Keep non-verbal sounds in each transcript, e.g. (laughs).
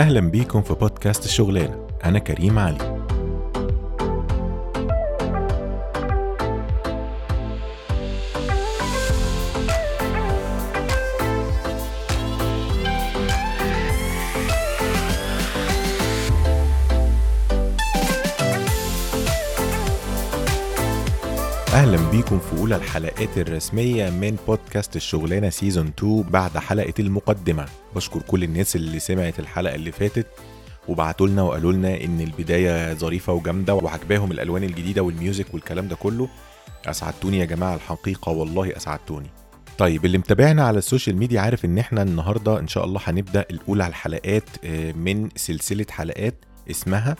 أهلا بيكم في بودكاست الشغلانة أنا كريم علي. أهلا بيكم في أولى الحلقات الرسمية من بودكاست الشغلانة سيزون 2 بعد حلقة المقدمة. بشكر كل الناس اللي سمعت الحلقة اللي فاتت وبعتوا لنا وقالوا لنا إن البداية ظريفة وجامدة وعجباهم الألوان الجديدة وال music والكلام ده كله. أسعدتوني يا جماعة الحقيقة والله أسعدتوني. طيب اللي متابعنا على ال social media عارف إن إحنا النهارده إن شاء الله هنبدأ الأولى الحلقات آه، من سلسلة حلقات اسمها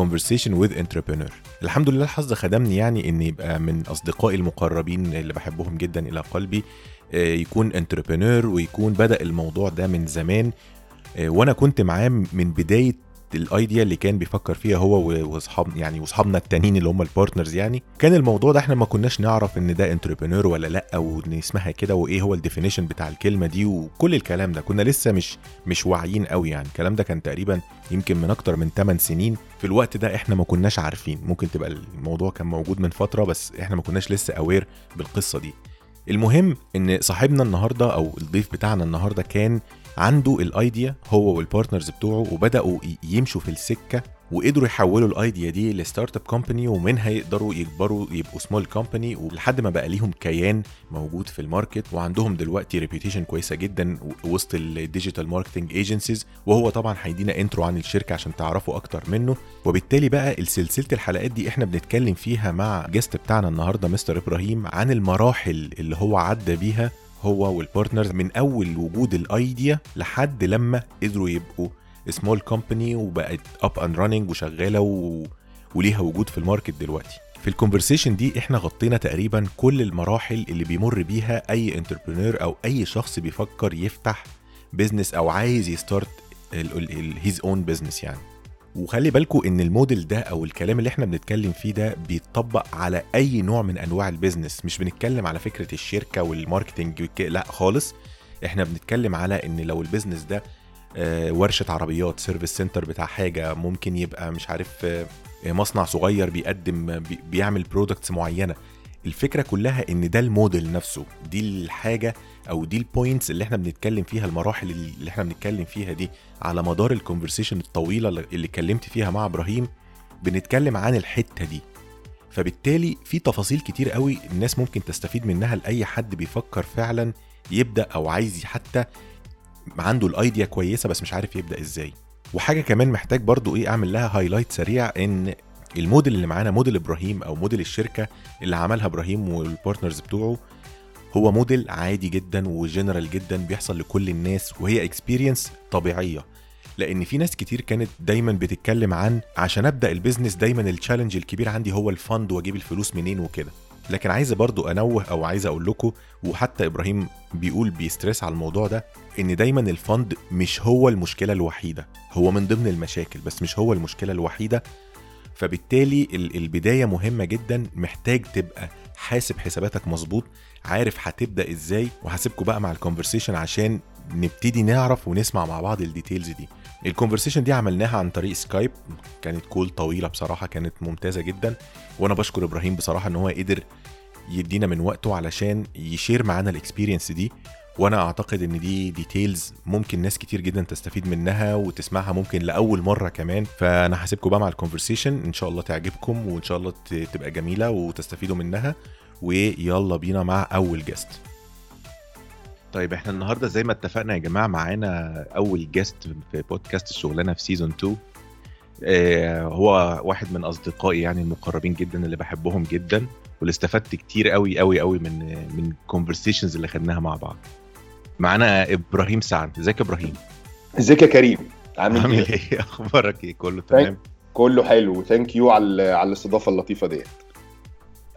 conversation with entrepreneur. الحمد لله الحظ خدمني يعني ان يبقى من أصدقائي المقربين اللي بحبهم جدا إلى قلبي آه، يكون entrepreneur ويكون بدأ الموضوع ده من زمان آه، وأنا كنت معاه من بداية ال idea اللي كان بيفكر فيها هو واصحاب يعني وأصحابنا التانيين اللي هم ال partners يعني كان الموضوع ده إحنا ما كناش نعرف إن ده entrepreneur ولا لأ أو ان اسمها كده وإيه هو ال definition بتاع الكلمة دي وكل الكلام ده. كنا لسه مش مش واعيين قوي يعني. الكلام ده كان تقريبا يمكن من أكتر من 8 سنين. في الوقت ده إحنا ما كناش عارفين. ممكن تبقى الموضوع كان موجود من فترة بس إحنا ما كناش لسه aware بالقصة دي. المهم إن صاحبنا النهارده أو الضيف بتاعنا النهارده كان عنده ال idea هو وال partners بتوعه وبدأوا يمشوا في السكة وقدروا يحولوا ال idea دي ل startup company ومنها يقدروا يكبروا يبقوا small company ولحد ما بقى ليهم كيان موجود في ال market وعندهم دلوقتي reputation كويسة جدا وسط ال digital marketing agencies وهو طبعا هيدينا intro عن الشركة عشان تعرفوا أكتر منه. وبالتالي بقى سلسله الحلقات دي إحنا بنتكلم فيها مع guest بتاعنا النهارده مستر إبراهيم عن المراحل اللي هو عدى بيها هو وال partners من أول وجود ال idea لحد لما قدروا يبقوا small company وبقت up and running وشغالة و... وليها وجود في ال market دلوقتي. في ال conversation دي إحنا غطينا تقريبا كل المراحل اللي بيمر بيها أي entrepreneur أو أي شخص بيفكر يفتح business أو عايز ي start his own business يعني. وخلي بالكم إن الموديل ده أو الكلام اللي إحنا بنتكلم فيه ده بيتطبق على أي نوع من أنواع ال business مش بنتكلم على فكرة الشركة وال marketing لأ خالص. إحنا بنتكلم على إن لو ال business ده آه، ورشة عربيات service center بتاع حاجة ممكن يبقى مش عارف آه، مصنع صغير بيقدم بيعمل products معينة. الفكرة كلها إن ده الموديل نفسه دي الحاجة أو دي ال points اللي إحنا بنتكلم فيها المراحل اللي إحنا بنتكلم فيها دي على مدار ال conversation الطويلة اللي اتكلمت فيها مع إبراهيم بنتكلم عن الحتة دي. فبالتالي في تفاصيل كتير قوي الناس ممكن تستفيد منها لأي حد بيفكر فعلا يبدأ أو عايز حتى عنده ال idea كويسة بس مش عارف يبدأ إزاي. وحاجة كمان محتاج برضو إيه أعمل لها highlight سريع إن الموديل اللي معانا موديل إبراهيم أو موديل الشركة اللي عملها إبراهيم وال partners بتوعه هو موديل عادي جدا وجنرال جدا بيحصل لكل الناس وهي experience طبيعية. لأن في ناس كتير كانت دايما بتتكلم عن عشان أبدأ ال business دايما ال challenge الكبير عندي هو ال fund وأجيب الفلوس منين وكده. لكن عايز برضو أنوه أو عايز أقول لكم وحتى إبراهيم بيقول بي stress على الموضوع ده إن دايما ال fund مش هو المشكلة الوحيدة هو من ضمن المشاكل بس مش هو المشكلة الوحيدة فبالتالي البداية مهمة جدا محتاج تبقى حاسب حساباتك مظبوط عارف هتبدأ إزاي وهسيبكم بقى مع ال conversation عشان نبتدي نعرف ونسمع مع بعض ال details دي. الكونفرسيشن دي عملناها عن طريق سكايب كانت call طويلة بصراحة كانت ممتازة جدا وأنا بشكر إبراهيم بصراحة إن هو قدر يدينا من وقته علشان ي share معانا ال experience دي. وأنا اعتقد ان دي details ممكن ناس كتير جدا تستفيد منها وتسمعها ممكن لأول مرة كمان. فأنا هسيبكم بقى مع ال conversation إن شاء الله تعجبكم وإن شاء الله تبقى جميلة وتستفيدوا منها. ويلا بينا مع أول guest طيب إحنا النهارده زي ما اتفقنا يا جماعة معانا أول guest في بودكاست الشغلانة في season 2 آه هو واحد من أصدقائي يعني المقربين جدا اللي بحبهم جدا. واللي استفدت كتير قوي قوي قوي من من ال conversations اللي خدناها مع بعض. معانا إبراهيم سعد. إزيك يا إبراهيم؟ إزيك يا كريم؟ عامل, عامل إيه, إيه؟ (laughs) أخبارك إيه؟ كله تمام؟ كله حلو. thank you على على الاستضافة اللطيفة ديت.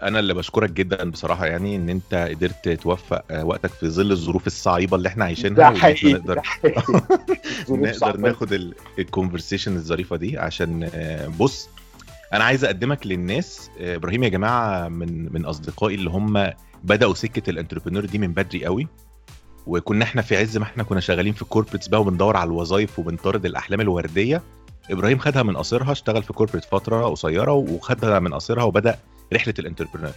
أنا اللي بشكرك جدا بصراحة يعني إن أنت قدرت توفق آه، وقتك في ظل الظروف الصعيبة اللي إحنا عايشينها ده حقيقي نقدر (laughs) نقدر ناخد ال conversation الظريفة دي عشان آه، بص أنا عايز أقدمك للناس آه، إبراهيم يا جماعة من من أصدقائي اللي هم بدأوا سكة ال entrepreneur دي من بدري قوي. وكنا إحنا في عز ما إحنا كنا شغالين في ال corporates بقى وبندور على الوظائف وبنطارد الأحلام الوردية إبراهيم خدها من قصرها اشتغل في corporate فترة قصيرة وخدها من قصرها وبدأ رحلة ال entrepreneur.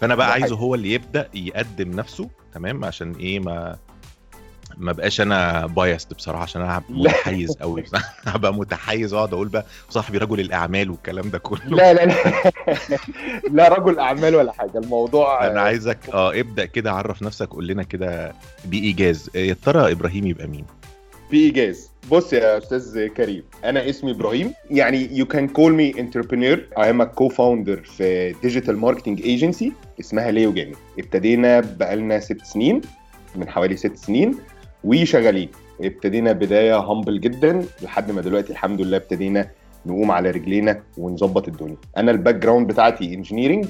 فأنا بقى عايزه هو اللي يبدأ يقدم نفسه تمام؟ عشان إيه ما ما بقاش أنا بايست بصراحة عشان أنا. (laughs) متحيز قوي (laughs) هبقى متحيز وأقعد أقول بقى صاحبي رجل الأعمال والكلام ده كله. لا لا لا. (laughs) لا رجل أعمال ولا حاجة. الموضوع أنا عايزك آه ابدأ كده عرف نفسك قول لنا كده بإيجاز. يا ترى إبراهيم يبقى مين؟ في ايجاز بص يا أستاذ كريم أنا اسمي إبراهيم. يعني you can call me entrepreneur. I am a co-founder في digital marketing agency اسمها ليو جامي ابتدينا بقالنا ست سنين من حوالي ست سنين. وشغالين ابتدينا بداية humble جدا لحد ما دلوقتي الحمد لله ابتدينا نقوم على رجلينا ونظبط الدنيا. أنا ال background بتاعتي engineering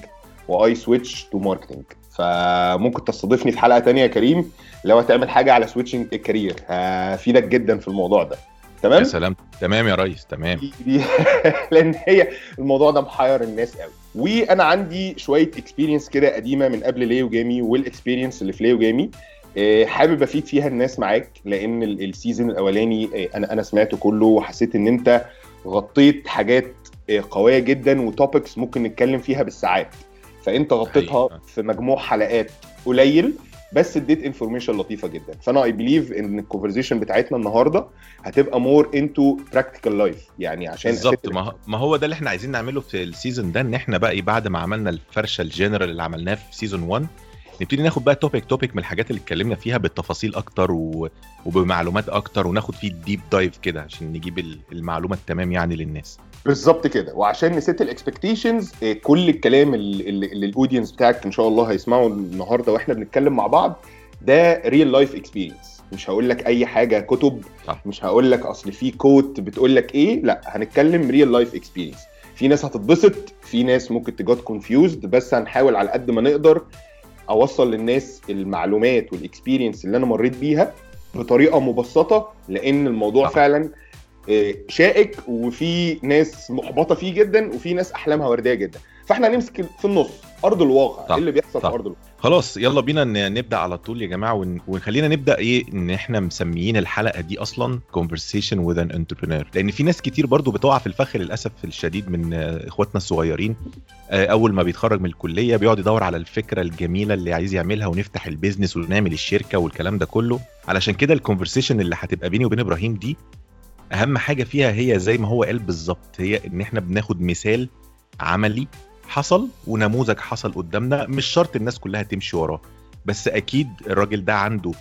و I switch to marketing فممكن تستضيفني في حلقة تانية يا كريم لو هتعمل حاجة على switching ال career هفيدك جدا في الموضوع ده. يا تمام سلام. تمام يا ريس. تمام. (laughs) لأن هي الموضوع ده محير الناس قوي. وأنا عندي شوية experience كده قديمة من قبل ليو جامي وال experience اللي في ليو جامي حابب افيد فيها الناس معاك لأن ال- season الاولاني آه، أنا أنا سمعته كله وحسيت ان انت غطيت حاجات آه، قوية جدا و topics ممكن نتكلم فيها بالساعات. فانت غطيتها. في مجموع حلقات قليل بس اديت information لطيفة جدا. فأنا I believe إن ال conversation بتاعتنا النهارده هتبقى more into practical life يعني عشان بالظبط. ما هو- ما هو ده اللي إحنا عايزين نعمله في ال season ده إن إحنا بقى بعد ما عملنا الفرشة الجنرال اللي عملناه في season 1 نبتدي ناخد بقى topic topic من الحاجات اللي اتكلمنا فيها بالتفاصيل أكتر و... وبمعلومات أكتر وناخد فيه deep dive كده عشان نجيب ال- المعلومة التمام يعني للناس. بالظبط كده. وعشان ن set ال expectations كل الكلام اللي ال audience بتاعك إن شاء الله هيسمعه النهارده وإحنا بنتكلم مع بعض ده real life experience مش هقول لك أي حاجة كتب صح. مش هقول لك أصل في quote بتقول لك إيه لا هنتكلم real life experience في ناس هتتبسط في ناس ممكن ت get confused بس هنحاول على قد ما نقدر أوصل للناس المعلومات وال experience اللي أنا مريت بيها بطريقة مبسطة لأن الموضوع صح. فعلا آه، شائك وفي ناس محبطة فيه جدا وفي ناس أحلامها وردية جدا فإحنا هنمسك في النص أرض الواقع. إيه اللي بيحصل صح. في أرض الواقع خلاص يلا بينا نبدأ على طول يا جماعة ون... وخلينا نبدأ إيه إن إحنا مسميين الحلقة دي أصلا conversation with an entrepreneur لأن في ناس كتير برضو بتقع في الفخ للأسف الشديد من إخواتنا الصغيرين آه، أول ما بيتخرج من الكلية بيقعد يدور على الفكرة الجميلة اللي عايز يعملها ونفتح ال business ونعمل الشركة والكلام ده كله علشان كده ال conversation اللي هتبقى بيني وبين إبراهيم دي أهم حاجة فيها هي زي ما هو قال بالظبط هي إن إحنا بناخد مثال عملي حصل ونموذج حصل قدامنا مش شرط الناس كلها تمشي وراه بس أكيد الراجل ده عنده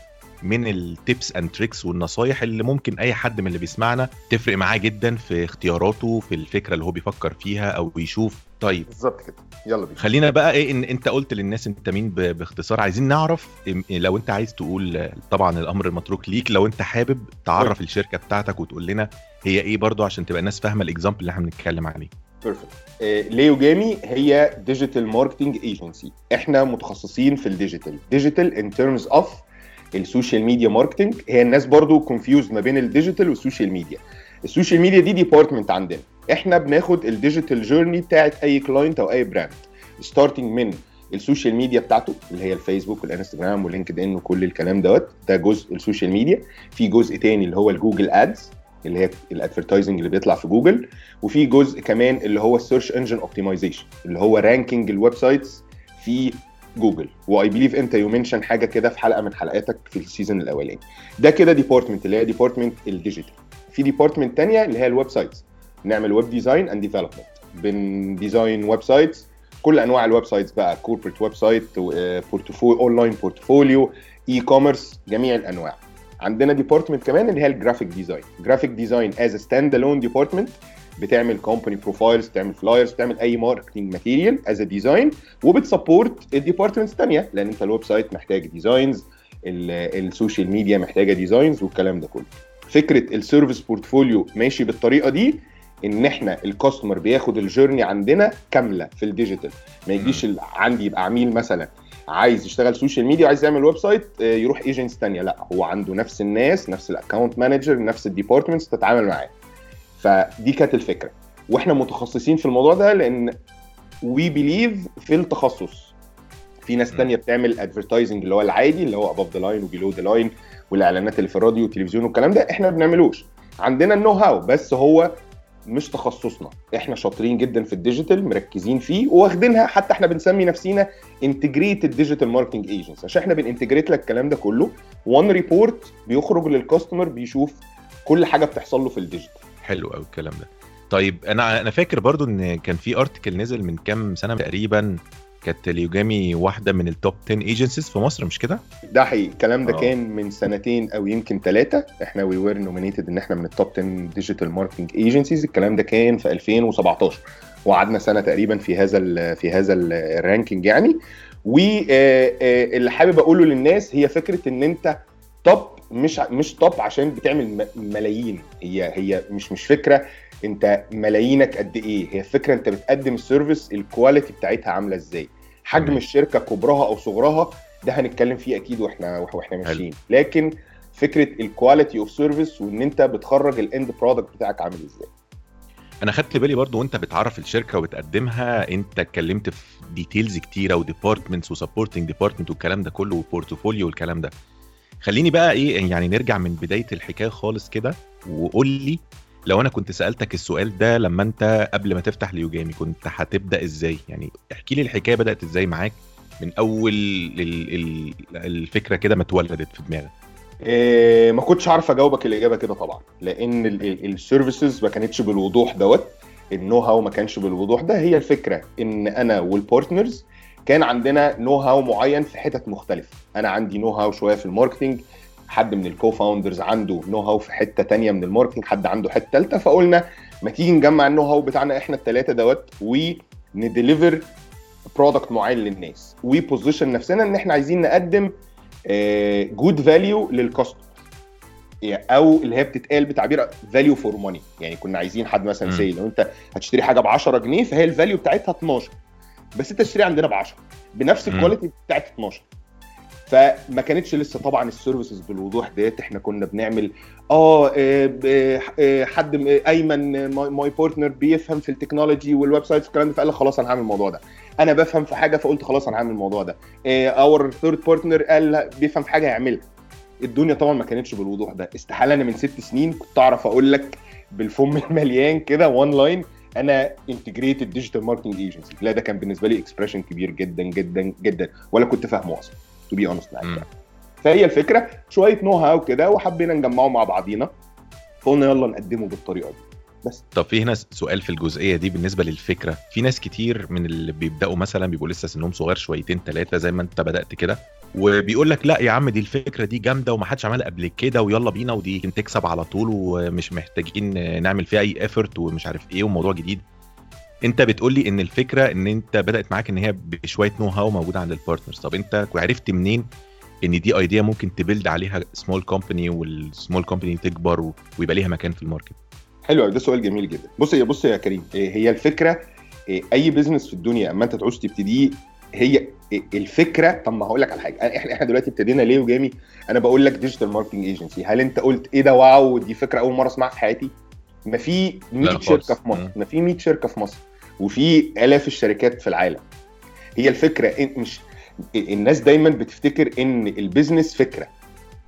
من ال tips and tricks والنصايح اللي ممكن أي حد من اللي بيسمعنا تفرق معاه جدا في اختياراته في الفكرة اللي هو بيفكر فيها أو بيشوف. طيب. بالظبط كده. يلا بينا. خلينا بقى إيه إن أنت قلت للناس أنت مين باختصار عايزين نعرف لو أنت عايز تقول طبعا الأمر المتروك ليك لو أنت حابب تعرف الشركة بتاعتك وتقول لنا هي إيه برضو عشان تبقى الناس فاهمة ال example اللي إحنا بنتكلم عليه. perfect ليو جامي هي digital marketing agency إحنا متخصصين في ال digital، digital in terms of ال social media marketing هي الناس برضو confused ما بين ال digital وال social media ال social media دي department عندنا. إحنا بناخد ال digital journey بتاعت أي client أو أي brand starting من ال social media بتاعته اللي هي الفيسبوك والانستجرام واللينكد ان وكل الكلام دوت. ده جزء ال social media في جزء تاني اللي هو الجوجل ads اللي هي ال advertising اللي بيطلع في جوجل وفي جزء كمان اللي هو ال search engine optimization اللي هو ranking ال websites في جوجل. و I believe انت you mention حاجة كده في حلقة من حلقاتك في ال season الأولاني. ده كده department اللي هي department ال digital في department تانية اللي هي ال websites نعمل web design and development بن design websites كل أنواع ال websites بقى corporate website portfolio online portfolio e-commerce جميع الأنواع. عندنا department كمان اللي هي ال graphic design graphic design is stand alone department بتعمل company profiles بتعمل flyers بتعمل أي marketing material as design وبت support ال departments الثانية لأن أنت ال website محتاج designs ال social media محتاجة designs والكلام ده كله. فكرة ال service portfolio ماشي بالطريقة دي إن إحنا ال customer بياخد ال journey عندنا كاملة في ال digital ما يجيش عندي يبقى عميل مثلا عايز يشتغل social media وعايز يعمل website آه، يروح ايجنتس ثانية لا هو عنده نفس الناس نفس ال account manager نفس ال departments تتعامل معاه. فدي كانت الفكرة. وإحنا متخصصين في الموضوع ده لأن we believe في التخصص. في ناس. تانية بتعمل advertising اللي هو العادي اللي هو above the line و below the line والإعلانات اللي في الراديو والتلفزيون والكلام ده إحنا ما بنعملوش. عندنا ال know-how بس هو مش تخصصنا. إحنا شاطرين جدا في ال digital مركزين فيه واخدينها حتى إحنا بنسمي نفسينا integrated digital marketing agency عشان إحنا بن integrate لك الكلام ده كله و one report بيخرج لل customer بيشوف كل حاجة بتحصل له في ال digital. حلو قوي الكلام ده. طيب أنا أنا فاكر برضو إن كان في article نزل من كام سنة تقريبا كانت ليوجامي واحدة من ال top 10 agencies في مصر مش كده؟ ده حقيقي. الكلام ده آه. كان من سنتين أو يمكن ثلاثة إحنا we were nominated إن إحنا من ال top 10 digital marketing agencies الكلام ده كان في 2017 وقعدنا سنة تقريبا في هذا ال في هذا ال- ال ranking يعني. واللي حابب أقوله للناس هي فكرة إن أنت top مش مش top عشان بتعمل ملايين. هي هي مش مش فكرة أنت ملايينك قد إيه. هي فكرة أنت بتقدم ال service ال quality بتاعتها عاملة إزاي. حجم. الشركة كبرها أو صغرها ده هنتكلم فيه أكيد وإحنا وإحنا ماشيين. لكن فكرة ال quality of service وإن أنت بتخرج ال end product بتاعك عامل إزاي؟ أنا خدت بالي برضو وأنت بتعرف الشركة وبتقدمها أنت اتكلمت في details كتيرة و departments و supporting department والكلام ده كله و portfolio والكلام ده. خليني بقى إيه يعني نرجع من بداية الحكاية خالص كده وقول لي لو أنا كنت سألتك السؤال ده لما أنت قبل ما تفتح ليوجامي كنت هتبدأ إزاي؟ يعني احكي لي الحكاية بدأت إزاي معاك من أول ال- ال- الفكرة كده ما اتولدت في دماغك. إيه ما كنتش عارف أجاوبك الإجابة كده طبعا لأن ال services ما كانتش بالوضوح دوت ال know-how ما كانش بالوضوح ده هي الفكرة إن أنا وال partners كان عندنا know-how معين في حتت مختلفة. أنا عندي know-how شوية في ال marketing حد من ال co-founders عنده know-how في حتة تانية من ال marketing حد عنده حتة ثالثه فقلنا ما تيجي نجمع ال know-how بتاعنا إحنا الثلاثه دوت ون deliver product معين للناس و position نفسنا إن إحنا عايزين نقدم good value لل customer أو اللي هي بتتقال بتعبير value for money يعني كنا عايزين حد مثلا. say لو أنت هتشتري حاجة ب 10 جنيه فهي ال value بتاعتها 12 بس أنت تشتري عندنا ب 10 بنفس. ال quality بتاعت 12 فما كانتش لسه طبعا ال services بالوضوح ديت. إحنا كنا بنعمل آه آه، ب- آه، حد أيمن my partner بيفهم في التكنولوجي وال websites والكلام ده فقال خلاص أنا هعمل الموضوع ده. أنا بفهم في حاجة فقلت خلاص أنا هعمل الموضوع ده. our third partner قال بيفهم في حاجة يعملها الدنيا طبعا ما كانتش بالوضوح ده. استحالة أنا من ست سنين كنت أعرف أقول لك بالفم (laughs) المليان كده one line أنا integrated digital marketing agency لا ده كان بالنسبة لي expression كبير جدا جدا جدا ولا كنت فاهمه أصلا. to be honest معاك. فهي الفكرة شوية know-how كده وحبينا نجمعه مع بعضينا. فقلنا يلا نقدمه بالطريقة دي. بس. طب في هنا سؤال في الجزئية دي بالنسبة للفكرة. في ناس كتير من اللي بيبدأوا مثلا بيبقوا لسه سنهم صغير شويتين ثلاثة زي ما انت بدأت كده وبيقول لك لا يا عم دي الفكرة دي جامدة ومحدش عملها قبل كده ويلا بينا ودي تكسب على طول ومش محتاجين نعمل فيها أي effort ومش عارف إيه وموضوع جديد. انت بتقول لي ان الفكرة ان انت بدأت معاك ان هي بشوية know-how موجودة عند ال partners طب انت عرفت منين ان دي idea ممكن ت build عليها small company وال small company تكبر ويبقى ليها مكان في ال market؟ حلو أوي، ده سؤال جميل جدا. بص يا بص يا كريم إيه هي الفكرة إيه أي business في الدنيا أما أنت تعوز تبتديه هي إيه الفكرة طب ما هقول لك على حاجة. إحنا إحنا دلوقتي ابتدينا ليه وجامي أنا بقول لك digital marketing agency هل أنت قلت إيه ده؟ wow دي فكرة أول مرة أسمعها في حياتي؟ ما في 100 خالص. شركة في مصر. ما في 100 شركة في مصر. وفي آلاف الشركات في العالم. هي الفكرة إن مش الناس دايما بتفتكر إن ال business فكرة.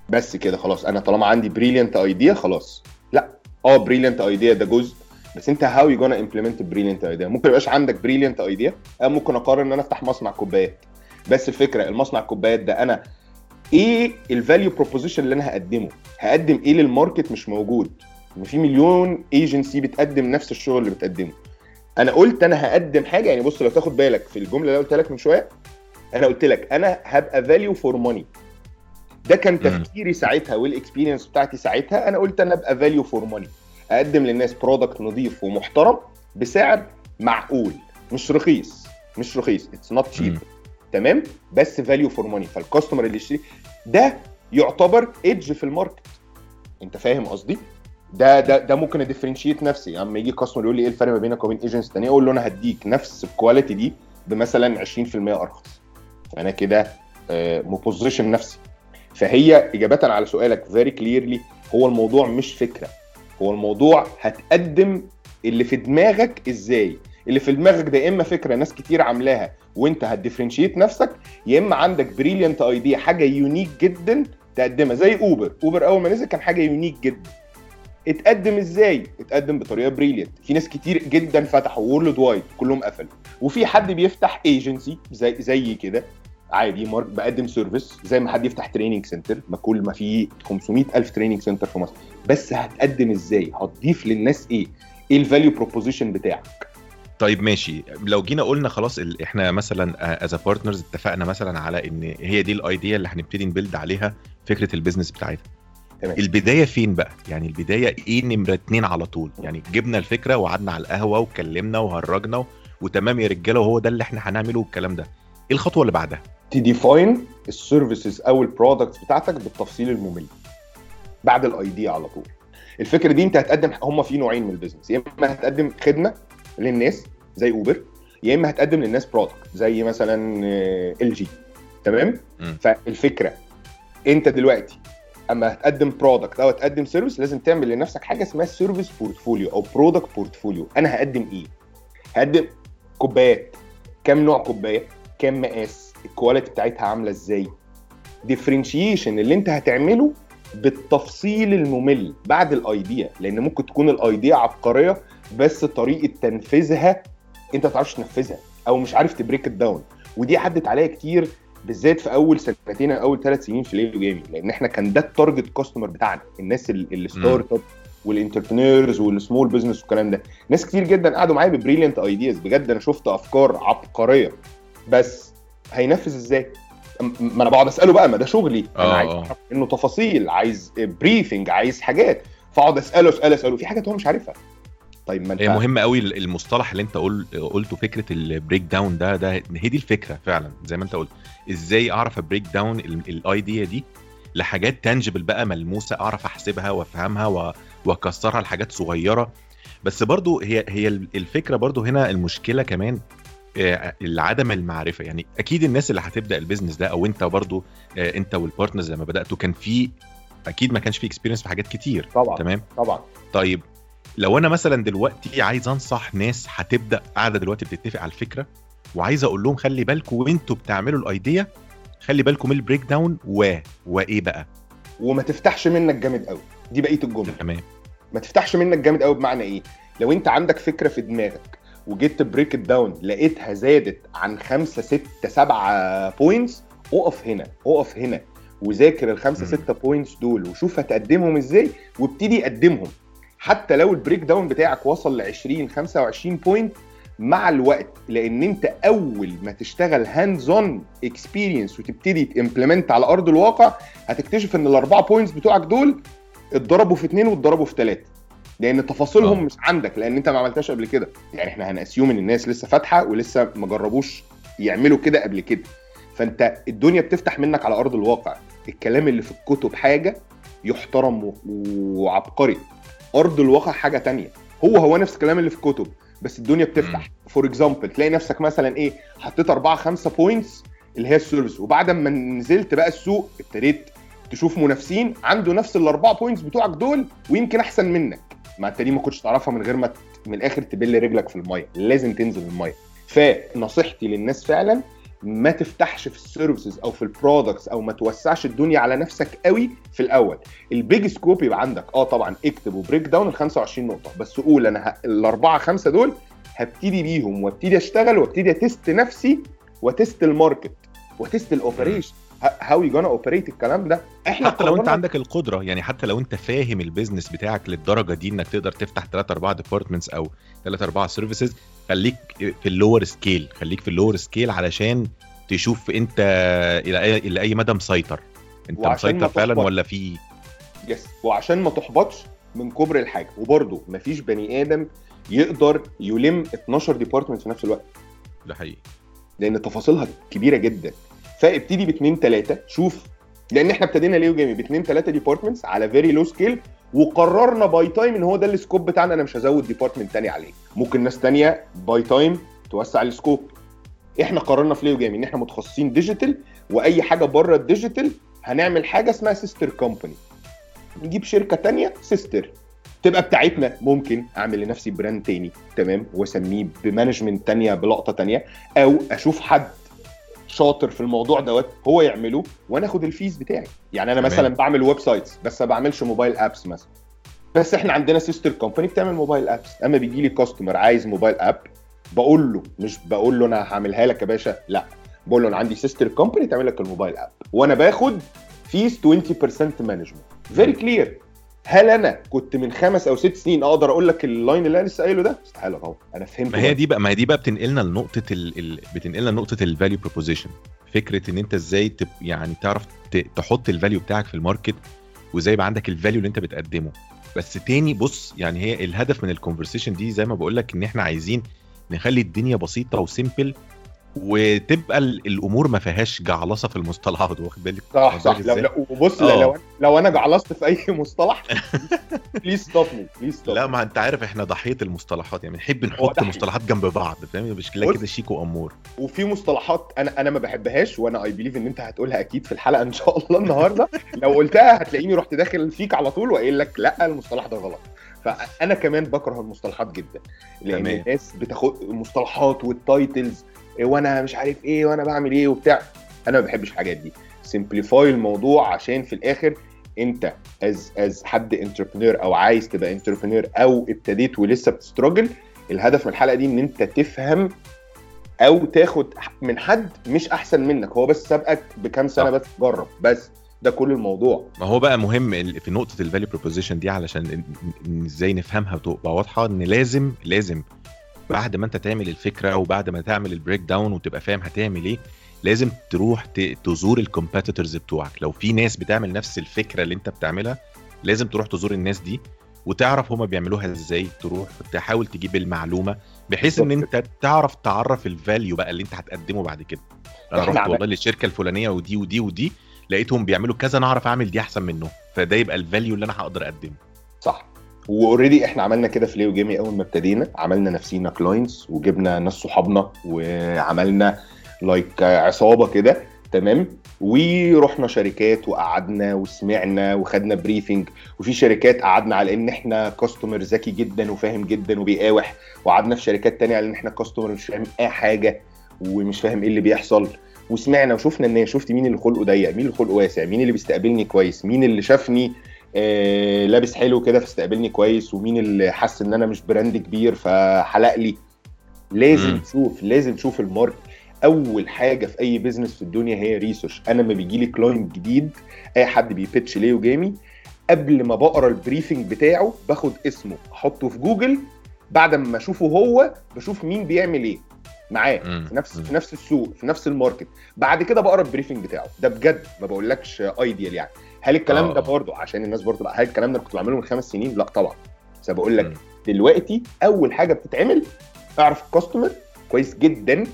بس كده خلاص. أنا طالما عندي brilliant idea خلاص. لا. آه brilliant idea ده جزء. بس أنت how you gonna implement brilliant idea ممكن يبقاش عندك بريليانت ايديا ممكن أقرر إن أنا أفتح مصنع كوبايات. بس الفكرة المصنع الكوبايات ده أنا إيه ال value proposition اللي أنا هقدمه؟ هقدم إيه لل market مش موجود؟ ان في مليون ايجنسي بتقدم نفس الشغل اللي بتقدمه. أنا قلت أنا هقدم حاجة يعني بص لو تاخد بالك في الجملة اللي قلت لك من شوية أنا قلت لك أنا هبقى value for money ده كان. تفكيري ساعتها وال experience بتاعتي ساعتها أنا قلت أنا ابقى value for money أقدم للناس product نظيف ومحترم بسعر معقول مش رخيص مش رخيص it's not cheap. تمام؟ بس value for money فال customer اللي يشتري ده يعتبر edge في ال market. أنت فاهم قصدي؟ ده ده ده ممكن ا differentiate نفسي. أما يجي customer يقول لي إيه الفرق ما بينك وبين agents تانية؟ أقول له أنا هديك نفس ال quality دي بمثلا 20% أرخص. فانا كده م position نفسي. فهي اجابه على سؤالك very clearly هو الموضوع مش فكرة. هو الموضوع هتقدم اللي في دماغك إزاي؟ اللي في دماغك ده إما فكرة ناس كتير عاملاها وأنت هت differentiate نفسك يا إما عندك brilliant idea حاجة unique جدا تقدمها. زي اوبر اوبر أول ما نزل كان حاجة unique جدا. اتقدم إزاي؟ اتقدم بطريقة brilliant في ناس كتير جدا فتحوا worldwide كلهم قفلوا. وفي حد بيفتح ايجنسي زي زي كده. عادي مارك بقدم service زي ما حد يفتح training center ما كل ما في 500 ألف training center في مصر. بس هتقدم إزاي؟ هتضيف للناس إيه؟ إيه ال value proposition بتاعك؟ طيب ماشي. لو جينا قلنا خلاص إحنا مثلا as partners اتفقنا مثلا على إن هي دي ال idea اللي هنبتدي ن build عليها فكرة ال business بتاعتها. تمام. البداية فين بقى؟ يعني البداية إيه نمرة اتنين على طول؟ يعني جبنا الفكرة وقعدنا على القهوة واتكلمنا وهرجنا. وتمام يا رجالة وهو ده اللي إحنا هنعمله والكلام ده. إيه الخطوة اللي بعدها؟ ت define ال services أو ال products بتاعتك بالتفصيل الممل. بعد ال idea على طول. الفكرة دي أنت هتقدم هم في نوعين من ال business. يا إما هتقدم خدمة للناس زي اوبر يا إما هتقدم للناس product زي مثلا LG تمام؟ مم. فالفكرة أنت دلوقتي أما هتقدم product أو هتقدم service لازم تعمل لنفسك حاجة اسمها service portfolio أو product portfolio أنا هقدم إيه؟ هقدم كوبايات. كام نوع كوباية؟ كام مقاس؟ ال quality بتاعتها عاملة إزاي؟ differentiation اللي أنت هتعمله بالتفصيل الممل بعد ال idea لأن ممكن تكون ال idea عبقرية بس طريقة تنفيذها أنت ما تعرفش تنفذها أو مش عارف ت break ال down ودي عدت عليا كتير بالذات في أول سنتين أو أول ثلاث سنين في ليلو جيمنج لأن إحنا كان ده ال target customer بتاعنا الناس ال start up وال entrepreneurs وال small business والكلام ده. ناس كتير جدا قعدوا معايا ب brilliant ideas بجد أنا شفت أفكار عبقرية. بس هينفذ إزاي؟ ما أنا بقعد أسأله بقى ما ده شغلي. أنا آه، عايز آه. اعرف انه تفاصيل عايز briefing عايز حاجات. فأقعد أسأله أسأله أسأله. في حاجات هو مش عارفها. طيب ما انت هي مهم قوي المصطلح اللي انت قل... قلته فكرة ال break down ده ده هي دي الفكرة فعلا زي ما انت قلت. إزاي أعرف ا break down ال idea دي لحاجات tangible بقى ملموسة أعرف أحسبها وأفهمها و... وأكسرها لحاجات صغيرة. بس برضو هي هي الفكرة برضو هنا المشكلة كمان آه، عدم المعرفة. يعني أكيد الناس اللي هتبدأ ال business ده أو أنت برضو آه، أنت وال partners لما بدأتوا كان في أكيد ما كانش في experience في حاجات كتير. طبعا تمام؟ طبعا. طيب لو أنا مثلا دلوقتي عايز أنصح ناس هتبدأ قاعدة دلوقتي بتتفق على الفكرة وعايز أقول لهم خلي بالكم وأنتوا بتعملوا ال idea خلي بالكم من ال break down و وإيه بقى؟ وما تفتحش منك جامد قوي. دي بقية الجملة. تمام. ما تفتحش منك جامد قوي بمعنى إيه؟ لو أنت عندك فكرة في دماغك وجيت break down لقيتها زادت عن خمسة ستة سبعة points اقف هنا اقف هنا وذاكر مم. ستة points دول وشوف هتقدمهم إزاي وابتدي قدمهم. حتى لو ال break down بتاعك وصل ل 20 25 point مع الوقت لأن أنت أول ما تشتغل hands on experience وتبتدي ت implement على أرض الواقع هتكتشف إن الأربعة points بتوعك دول اتضربوا في اثنين واتضربوا في ثلاثة لأن تفاصيلهم آه. مش عندك لأن أنت ما عملتهاش قبل كده. يعني إحنا هن assume إن الناس لسه فاتحة ولسه ما جربوش يعملوا كده قبل كده. فأنت الدنيا بتفتح منك على أرض الواقع. الكلام اللي في الكتب حاجة يحترم وعبقري. أرض الواقع حاجة تانية. هو هو نفس الكلام اللي في الكتب بس الدنيا بتفتح. for example تلاقي نفسك مثلا إيه حطيت أربعة خمسة points اللي هي ال service وبعد ما نزلت بقى السوق ابتديت تشوف منافسين عنده نفس الأربعة points بتوعك دول ويمكن أحسن منك. ما أنت دي ما كنتش تعرفها من غير ما من الآخر تبل رجلك في المية لازم تنزل المية. فنصيحتي للناس فعلا ما تفتحش في ال services أو في ال products أو ما توسعش الدنيا على نفسك قوي في الأول. ال big scope يبقى عندك. آه طبعا اكتب و break down ال 25 نقطة. بس قول أنا ه... الأربعة خمسة دول هبتدي بيهم وابتدي أشتغل وابتدي أ test نفسي و test ال market و test ال operation how you gonna operate الكلام ده. إحنا حتى لو أنت عندك القدرة يعني حتى لو أنت فاهم ال business بتاعك للدرجة دي إنك تقدر تفتح 3 4 departments أو 3 4 services خليك في ال lower scale خليك في ال lower scale علشان تشوف انت إلى اي إلى أي مدى مسيطر. انت مسيطر فعلا. ولا في؟ yes وعشان ما تحبطش من كبر الحاجة. وبرده مفيش بني آدم يقدر يلم 12 department في نفس الوقت. ده حقيقي. لأن تفاصيلها كبيرة جدا. فابتدي باثنين ثلاثة شوف لأن إحنا ابتدينا ليو جيمي باثنين ثلاثة departments على very low scale وقررنا by time ان هو ده ال scope بتاعنا أنا مش هزود department تاني عليه. ممكن ناس تانية by time توسع ال scope. إحنا قررنا في ليو جيمي ان إحنا متخصصين digital واي حاجة بره ال digital هنعمل حاجة اسمها sister company نجيب شركة تانية sister تبقى بتاعتنا. ممكن اعمل لنفسي brand تاني تمام؟ واسميه ب management تانية بلقطة تانية أو أشوف حد شاطر في الموضوع دوت هو يعمله وأنا آخد ال fees بتاعي. يعني أنا تمام. مثلا بعمل websites بس ما بعملش mobile apps مثلا. بس إحنا عندنا sister company بتعمل mobile apps. أما بيجي لي customer عايز mobile app بقول له مش بقول له أنا هعملها لك يا باشا لأ. بقول له أنا عندي sister company تعمل لك ال mobile app. وأنا باخد fees 20% management very clear هل أنا كنت من خمس أو ست سنين أقدر أقول لك ال line اللي أنا لسه قايله ده؟ استحاله طبعا. أنا فهمت ما هي دي بقى ما هي دي بقى بتنقلنا لنقطة ال... ال... بتنقلنا لنقطة ال value proposition فكرة إن أنت إزاي تب... يعني تعرف ت... تحط ال value بتاعك في ال market وإزاي يبقى عندك ال value اللي أنت بتقدمه. بس تاني بص يعني هي الهدف من ال conversation دي زي ما بقول لك إن إحنا عايزين نخلي الدنيا بسيطة و simple وتبقى ال- الأمور ما فيهاش جعلصة في المصطلحات واخد بالك صح صح لو إزاي؟ لو وبص آه. لو لو أنا جعلصت في أي (laughs) مصطلح please stop me please لا ما أنت عارف إحنا ضحية المصطلحات يعني بنحب نحط. مصطلحات جنب بعض فاهم مش بص. كده شيك وأمور وفي مصطلحات أنا أنا ما بحبهاش وأنا I believe إن أنت هتقولها أكيد في الحلقة إن شاء الله النهارده (laughs) لو قلتها هتلاقيني رحت داخل فيك على طول وقايل لك لأ المصطلح ده غلط فأنا كمان بكره المصطلحات جدا لأن تمام. الناس بتاخد المصطلحات وال titles وأنا مش عارف إيه وأنا بعمل إيه وبتاع. أنا ما بحبش الحاجات دي. simplify الموضوع عشان في الآخر أنت as as حد entrepreneur أو عايز تبقى entrepreneur أو ابتديت ولسه بت struggle الهدف من الحلقة دي إن أنت تفهم أو تاخد من حد مش أحسن منك. هو بس سابقك بكام سنة. بس؟ جرب. بس ده كل الموضوع. ما هو بقى مهم في نقطة ال value proposition دي علشان إزاي نفهمها وتبقى واضحة إن لازم لازم بعد ما انت تعمل الفكرة وبعد ما تعمل ال break down وتبقى فاهم هتعمل إيه لازم تروح تزور ال competitors بتوعك. لو في ناس بتعمل نفس الفكرة اللي انت بتعملها لازم تروح تزور الناس دي وتعرف هما بيعملوها إزاي. تروح تحاول تجيب المعلومة بحيث ان. انت تعرف تعرف ال value بقى اللي انت هتقدمه بعد كده. أنا رحت والله للشركة الفلانية ودي ودي ودي لقيتهم بيعملوا كذا أنا اعرف اعمل دي احسن منه فده يبقى ال value اللي أنا هقدر اقدمه. و already إحنا عملنا كده في ليو جيمي أول ما ابتدينا. عملنا نفسينا clients وجبنا ناس صحابنا وعملنا like عصابة كده تمام؟ ورحنا شركات وقعدنا وسمعنا وخدنا briefing وفي شركات قعدنا على إن إحنا customer ذكي جدا وفاهم جدا وبيقاوح. وقعدنا في شركات تانية على إن إحنا customer مش فاهم أي حاجة ومش فاهم إيه اللي بيحصل. وسمعنا وشفنا الناس شفت مين اللي خلقه ضيق مين اللي خلقه واسع مين اللي بيستقبلني كويس مين اللي شافني آه لابس حلو كده فاستقبلني كويس ومين اللي حس إن أنا مش brand كبير فحلق لي. لازم مم. تشوف لازم تشوف ال market أول حاجة في أي business في الدنيا هي research أنا لما بيجي لي client جديد أي حد بي pitch ليو جيمي قبل ما بقرأ ال briefing بتاعه باخد اسمه أحطه في جوجل. بعد ما أشوفه هو بشوف مين بيعمل إيه. معاه. في نفس. في نفس السوق في نفس ال market. بعد كده بقرأ ال briefing بتاعه. ده بجد ما بقولكش ideal يعني. هل الكلام آه. ده برضه عشان الناس برضه لا هل الكلام ده كنت بعمله من خمس سنين؟ لا طبعا. بس بقول لك. دلوقتي أول حاجة بتتعمل اعرف ال customer كويس جدا.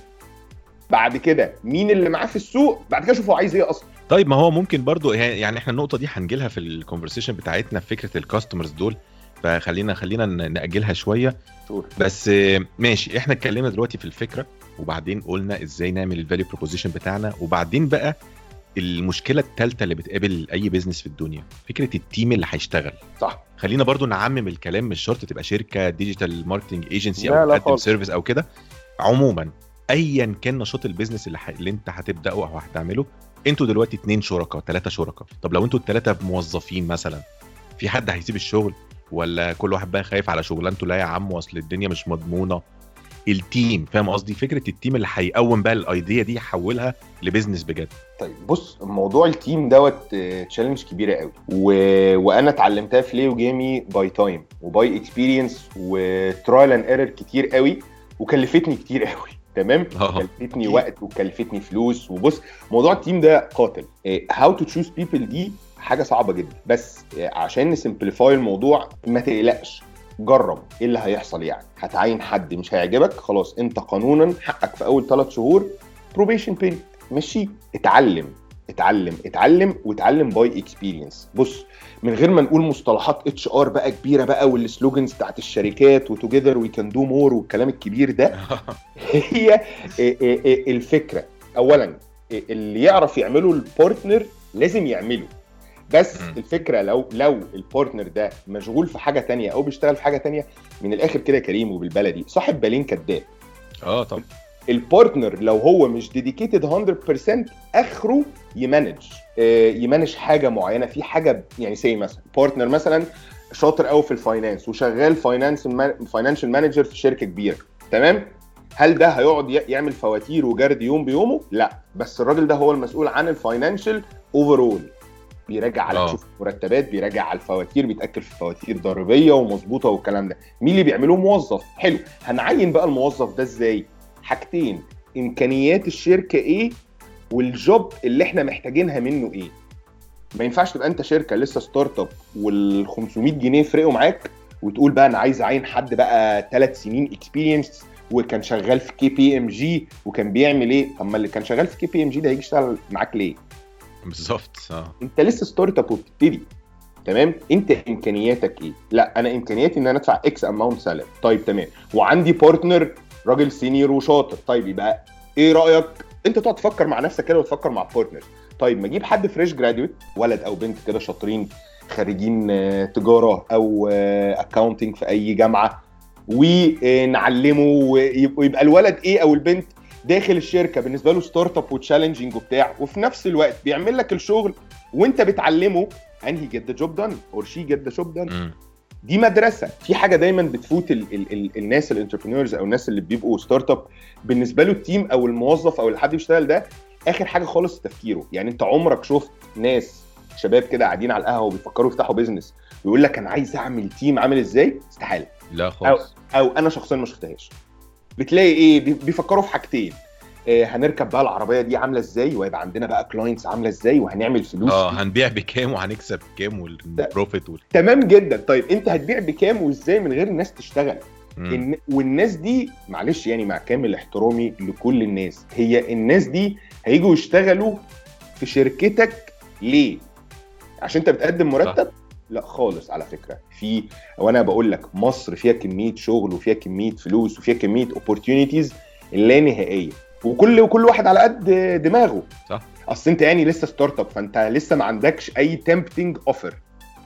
بعد كده مين اللي معاه في السوق؟ بعد كده شوف هو عايز إيه أصلا. طيب ما هو ممكن برضو يعني إحنا النقطة دي هنجيلها في ال conversation بتاعتنا في فكرة ال customers دول. فخلينا خلينا نأجلها شوية. sure بس ماشي إحنا اتكلمنا دلوقتي في الفكرة وبعدين قلنا إزاي نعمل ال value proposition بتاعنا. وبعدين بقى المشكلة الثالثه اللي بتقابل أي business في الدنيا فكرة ال team اللي هيشتغل. صح. خلينا برضو نعمم الكلام مش شرط تبقى شركة digital marketing agency أو بتقدم. service أو كده. عموما ايا كان نشاط ال business اللي, ح... اللي أنت هتبدأه أو هتعمله أنتوا دلوقتي اتنين شركاء ثلاثة شركاء. طب لو أنتوا الثلاثه موظفين مثلا في حد هيسيب الشغل؟ ولا كل واحد بقى خايف على شغلانته؟ لا يا عم أصل الدنيا مش مضمونة. ال team فاهم قصدي؟ فكرة ال team اللي هيقوم بقى ال idea دي يحولها ل business بجد. طيب بص موضوع ال team دوت challenge كبيرة قوي. و... وأنا اتعلمتها في ليو جيمي by time و by experience و trial and error كتير قوي وكلفتني كتير قوي. (laughs) تمام؟ (laughs) آه. كلفتني وقت وكلفتني فلوس وبص موضوع ال team ده قاتل. how to choose people دي حاجة صعبة جدا. بس آه، عشان ن simplify الموضوع ما تقلقش. جرب. إيه اللي هيحصل يعني؟ هتعين حد مش هيعجبك خلاص أنت قانونا حقك في أول ثلاث شهور probation period مشي اتعلم اتعلم اتعلم واتعلم by experience بص من غير ما نقول مصطلحات HR بقى كبيرة بقى وال slogans بتاعت الشركات و together we can do more والكلام الكبير ده (laughs) هي إيه إيه إيه الفكرة. اولا اللي يعرف يعمله ال partner لازم يعمله. بس. الفكرة لو لو ال partner ده مشغول في حاجة تانية أو بيشتغل في حاجة تانية من الآخر كده كريم وبالبلدي. صاحب بالين كداب آه طب ال partner لو هو مش dedicated 100% آخره ي manage آه، ي manage حاجة معينة في حاجة يعني say مثلا partner مثلا شاطر قوي في ال finance وشغال finance financial manager في شركة كبيرة تمام؟ هل ده هيقعد يعمل فواتير وجرد يوم بيومه؟ لا بس الراجل ده هو المسؤول عن ال financial overall بيراجع على آه. تشوف مرتبات بيراجع على الفواتير بيتأكد في فواتير ضريبية ومظبوطة والكلام ده. مين اللي بيعملوه؟ موظف. حلو. هنعين بقى الموظف ده إزاي؟ حاجتين إمكانيات الشركة إيه وال job اللي إحنا محتاجينها منه إيه. ما ينفعش تبقى أنت شركة لسه startup وال 500 جنيه يفرقوا معاك وتقول بقى أنا عايز أعين حد بقى ثلاث سنين experience وكان شغال في KPMG وكان بيعمل إيه؟ طب ما اللي كان شغال في KPMG ده هيجي يشتغل معاك ليه؟ بالظبط آه. أنت لسه startup وبتبتدي تمام؟ أنت إمكانياتك إيه؟ لا أنا إمكانياتي إن أنا أدفع X amount salary طيب تمام. وعندي partner راجل senior وشاطر. طيب يبقى إيه رأيك؟ أنت تقعد تفكر مع نفسك كده وتفكر مع partner طيب ما أجيب حد fresh graduate ولد أو بنت كده شاطرين خارجين آه، تجارة أو accounting في أي جامعة ونعلمه ويبقى الولد إيه أو البنت داخل الشركة بالنسبة له startup و challenging وبتاع وفي نفس الوقت بيعمل لك الشغل وأنت بتعلمه and he get the job done or she مم. دي مدرسة. في حاجة دايما بتفوت ال ال ال الناس ال entrepreneurs أو الناس اللي بيبقوا startup بالنسبة له ال team أو الموظف أو اللي حد بيشتغل ده آخر حاجة خالص تفكيره. يعني أنت عمرك شفت ناس شباب كده قاعدين على القهوة وبيفكروا يفتحوا business ويقول لك أنا عايز أعمل team عامل إزاي؟ استحالة. لا خالص. أو أنا شخصيا ما شفتهاش. بتلاقي إيه؟ بي- بيفكروا في حاجتين. هنركب بقى العربية دي عاملة إزاي؟ وهيبقى عندنا بقى clients عاملة إزاي؟ وهنعمل فلوس آه هنبيع بكام وهنكسب بكام وال profit وال... تمام جدا. طيب أنت هتبيع بكام وإزاي من غير الناس تشتغل. إن والناس دي معلش يعني مع كامل احترامي لكل الناس هي الناس دي هيجوا يشتغلوا في شركتك ليه؟ عشان أنت بتقدم مرتب؟ لا خالص على فكرة. في وأنا بقول لك مصر فيها كمية شغل وفيها كمية فلوس وفيها كمية opportunities لا نهائية. وكل وكل واحد على قد دماغه. صح. أصل أنت يعني لسه startup فأنت لسه ما عندكش أي tempting offer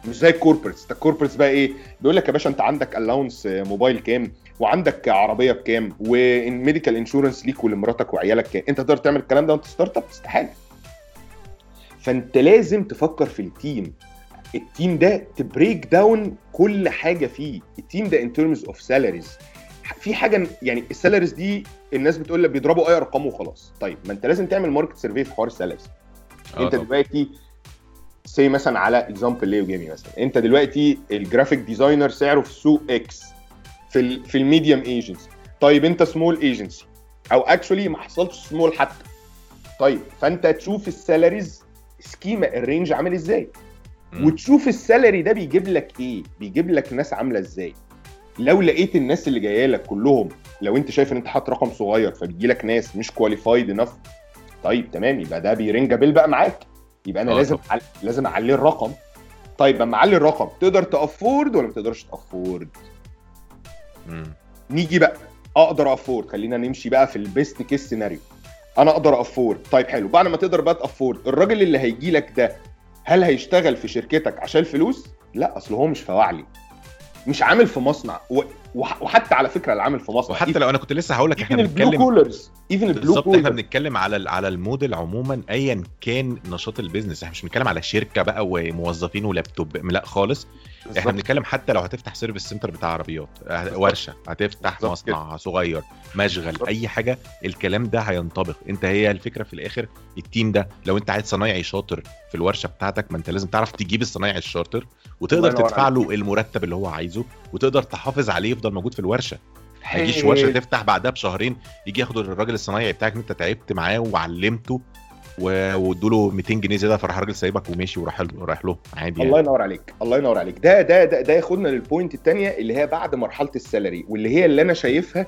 مش زي ال corporates ال corporates بقى إيه؟ بيقول لك يا باشا أنت عندك allowance موبايل كام؟ وعندك عربية بكام؟ وال medical insurance ليك ولمراتك وعيالك كام؟ أنت تقدر تعمل الكلام ده وأنت startup استحالة. فأنت لازم تفكر في ال team ال team ده ت break down كل حاجة فيه. ال team ده in terms of salaries في حاجة يعني ال salaries دي الناس بتقول لك بيضربوا أي أرقام وخلاص. طيب ما أنت لازم تعمل market survey في حوار ال salaries آه أنت. دلوقتي say مثلا على example ليو جيمي مثلا. أنت دلوقتي ال graphic designer سعره في السوق X في ال في ال medium agency طيب أنت سمول ايجنسي أو actually ما حصلتش سمول حتى. طيب فأنت تشوف ال salaries schema ال range عامل إزاي. وتشوف ال salary ده بيجيب لك إيه؟ بيجيب لك ناس عاملة إزاي؟ لو لقيت الناس اللي جاية لك كلهم لو أنت شايف إن أنت حاطط رقم صغير فبيجي لك ناس مش qualified enough طيب تمام يبقى ده بي ring bell بقى معاك. يبقى أنا آه لازم. أعل... لازم أعلي الرقم. طيب لما أعلي الرقم تقدر ت afford ولا ما تقدرش ت afford. نيجي بقى أقدر afford خلينا نمشي بقى في ال best case scenario أنا أقدر afford طيب حلو بعد ما تقدر بقى ت afford الراجل اللي هيجي لك ده هل هيشتغل في شركتك عشان الفلوس لا أصل هو مش فواعلي. مش عامل في مصنع. و... وح... وحتى على فكرة اللي عامل في مصنع. وحتى لو أنا كنت لسه هقول لك إحنا بنتكلم collars even ال blue بالظبط إحنا collars بنتكلم على على الموديل عموما ايا كان نشاط ال business إحنا مش بنتكلم على شركة بقى وموظفين ولابتوب لا خالص. إحنا بنتكلم حتى لو هتفتح service center بتاع عربيات آه، بالظبط. ورشة هتفتح بالظبط مصنع صغير مشغل بالظبط. أي حاجة الكلام ده هينطبق. أنت هي الفكرة في الآخر ال team ده لو أنت عايز صنايعي شاطر في الورشة بتاعتك ما أنت لازم تعرف تجيب الصنايعي الشاطر وتقدر تدفع له المرتب اللي هو عايزه وتقدر تحافظ عليه يفضل موجود في الورشة. ما يجيش ورشه تفتح بعدها بشهرين يجي ياخد الراجل الصنايعي بتاعك أنت تعبت معاه وعلمته وادوا له 200 جنيه زيادة فراح الراجل سايبك وماشي وراح له رايح له عادي الله يعني. ينور عليك الله ينور عليك. ده ده ده, ده ياخدنا لل point الثانية اللي هي بعد مرحلة ال salary واللي هي اللي أنا شايفها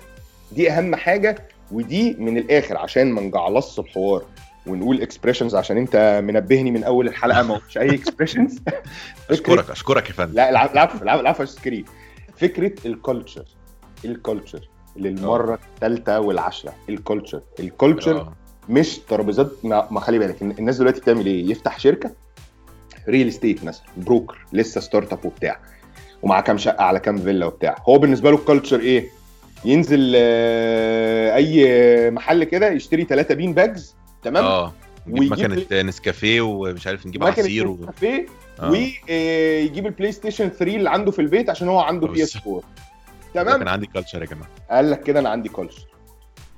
دي أهم حاجة ودي من الآخر عشان ما نجعلصش الحوار ونقول expressions عشان أنت منبهني من أول الحلقة ما قلتش أي expressions (laughs) أشكرك أشكرك يا فندم. لا العفو العفو العفو كريم فكرة ال culture ال culture للمرة الثالثه والعشره ال culture ال culture آه. مش ترابيزات ما خلي بالك الناس دلوقتي بتعمل إيه؟ يفتح شركة real estate مثلا broker لسه startup وبتاع ومعاه كام شقة على كام فيلا وبتاع. هو بالنسبة له ال culture إيه؟ ينزل آه، أي محل كده يشتري ثلاثة bean bags تمام؟ آه نجيب ويجيب مكنة نسكافيه ومش عارف نجيب عصير و... آه. ويجيب البلاي ستيشن 3 اللي عنده في البيت عشان هو عنده PS 4 ده تمام؟ كان عندي culture يا جماعة. قال لك كده أنا عندي culture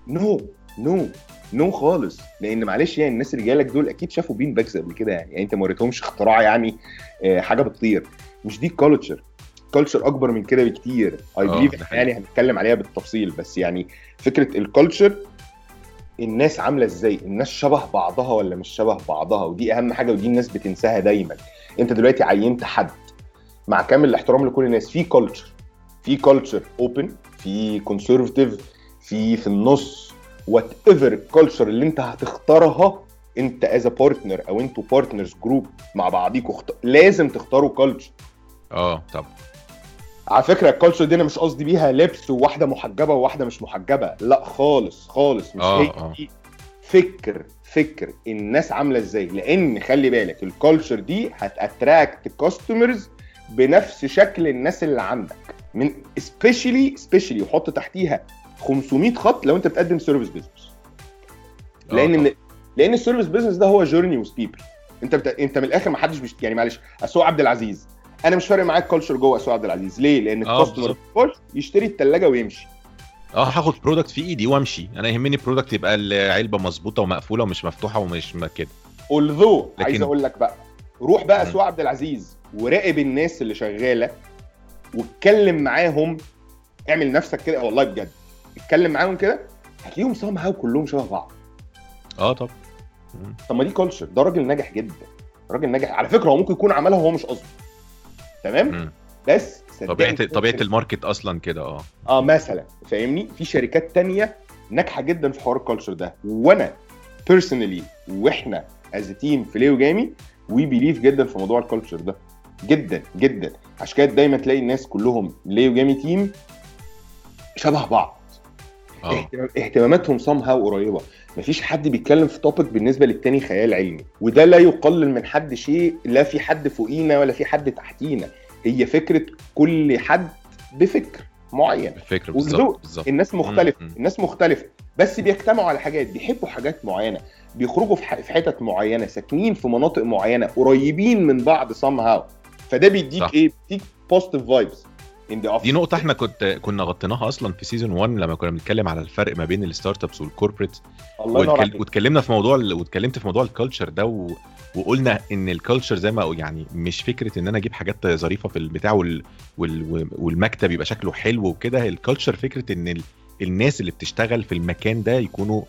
no no no خالص لأن معلش يعني الناس اللي جايلك دول أكيد شافوا bean bags قبل كده يعني, يعني أنت ما وريتهمش اختراع يعني آه، حاجة بتطير. مش دي culture culture أكبر من كده بكتير. I آه، believe يعني هنتكلم عليها بالتفصيل بس يعني فكرة ال culture الناس عاملة إزاي؟ الناس شبه بعضها ولا مش شبه بعضها؟ ودي أهم حاجة ودي الناس بتنساها دايما. أنت دلوقتي عينت حد مع كامل الاحترام لكل الناس في culture في culture open في conservative في في النص whatever ال culture اللي انت هتختارها انت as partner أو أنتوا partners group مع بعضيكوا اخت... لازم تختاروا culture آه طب. على فكرة ال culture دي أنا مش قصدي بيها لبس وواحدة محجبة وواحدة مش محجبة. لا خالص خالص مش آه، هي آه. دي فكر فكر الناس عاملة إزاي. لأن خلي بالك ال culture دي هت attract customers بنفس شكل الناس اللي عندك. من specially specially وحط تحتيها 500 خط لو انت بتقدم service business آه، لأن. لأن ال service business ده هو journey with people انت بت... انت من الآخر ما حدش بيشت... يعني معلش أسوق عبد العزيز. أنا مش فارق معاك culture جوه أسوق عبد العزيز. ليه؟ لأن آه، ال customer يشتري الثلاجه ويمشي. آه هاخد product في إيدي وأمشي. أنا يهمني product يبقى العلبة مظبوطة ومقفولة ومش مفتوحة ومش كده. although لكن- عايز أقول لك بقى روح بقى مم. أسوق عبد العزيز وراقب الناس اللي شغالة واتكلم معاهم. اعمل نفسك كده. والله بجد. اتكلم معاهم كده هتلاقيهم somehow كلهم شبه بعض. آه طب. طب ما دي culture ده راجل ناجح جدا راجل ناجح. على فكرة هو ممكن يكون عملها وهو مش قصده. تمام؟ مم. بس طبيعه طبيعة ال market أصلا كده آه. آه مثلا. فاهمني؟ في شركات تانية ناجحة جدا في حوار ال culture ده. وأنا personally وإحنا as team في ليو جامي we believe جدا في موضوع ال culture ده. جدا جدا. عشان كده دايما تلاقي الناس كلهم ليو جامي team شبه بعض. اهتمام- اهتماماتهم somehow قريبة. مفيش حد بيتكلم في topic بالنسبة للتاني خيال علمي. وده لا يقلل من حد شيء لا في حد فوقينا ولا في حد تحتينا. هي فكرة كل حد بفكر معين. الفكرة وذوق. بالظبط الناس مختلفه مم. الناس مختلفة. بس بيجتمعوا على حاجات بيحبوا حاجات معينة. بيخرجوا في ح- في حتت معينة ساكنين في مناطق معينة قريبين من بعض somehow فده بيديك صح. إيه؟ بيديك positive vibes دي نقطة إحنا كنت كنا غطيناها أصلا في season 1 لما كنا بنتكلم على الفرق ما بين ال startups وال corporate واتكلمنا في موضوع ال- واتكلمت في موضوع ال culture ده و... وقلنا إن ال culture زي ما يعني مش فكرة إن أنا أجيب حاجات ظريفة في البتاع وال... وال... والمكتب يبقى شكله حلو وكده. ال culture فكرة إن ال... الناس اللي بتشتغل في المكان ده يكونوا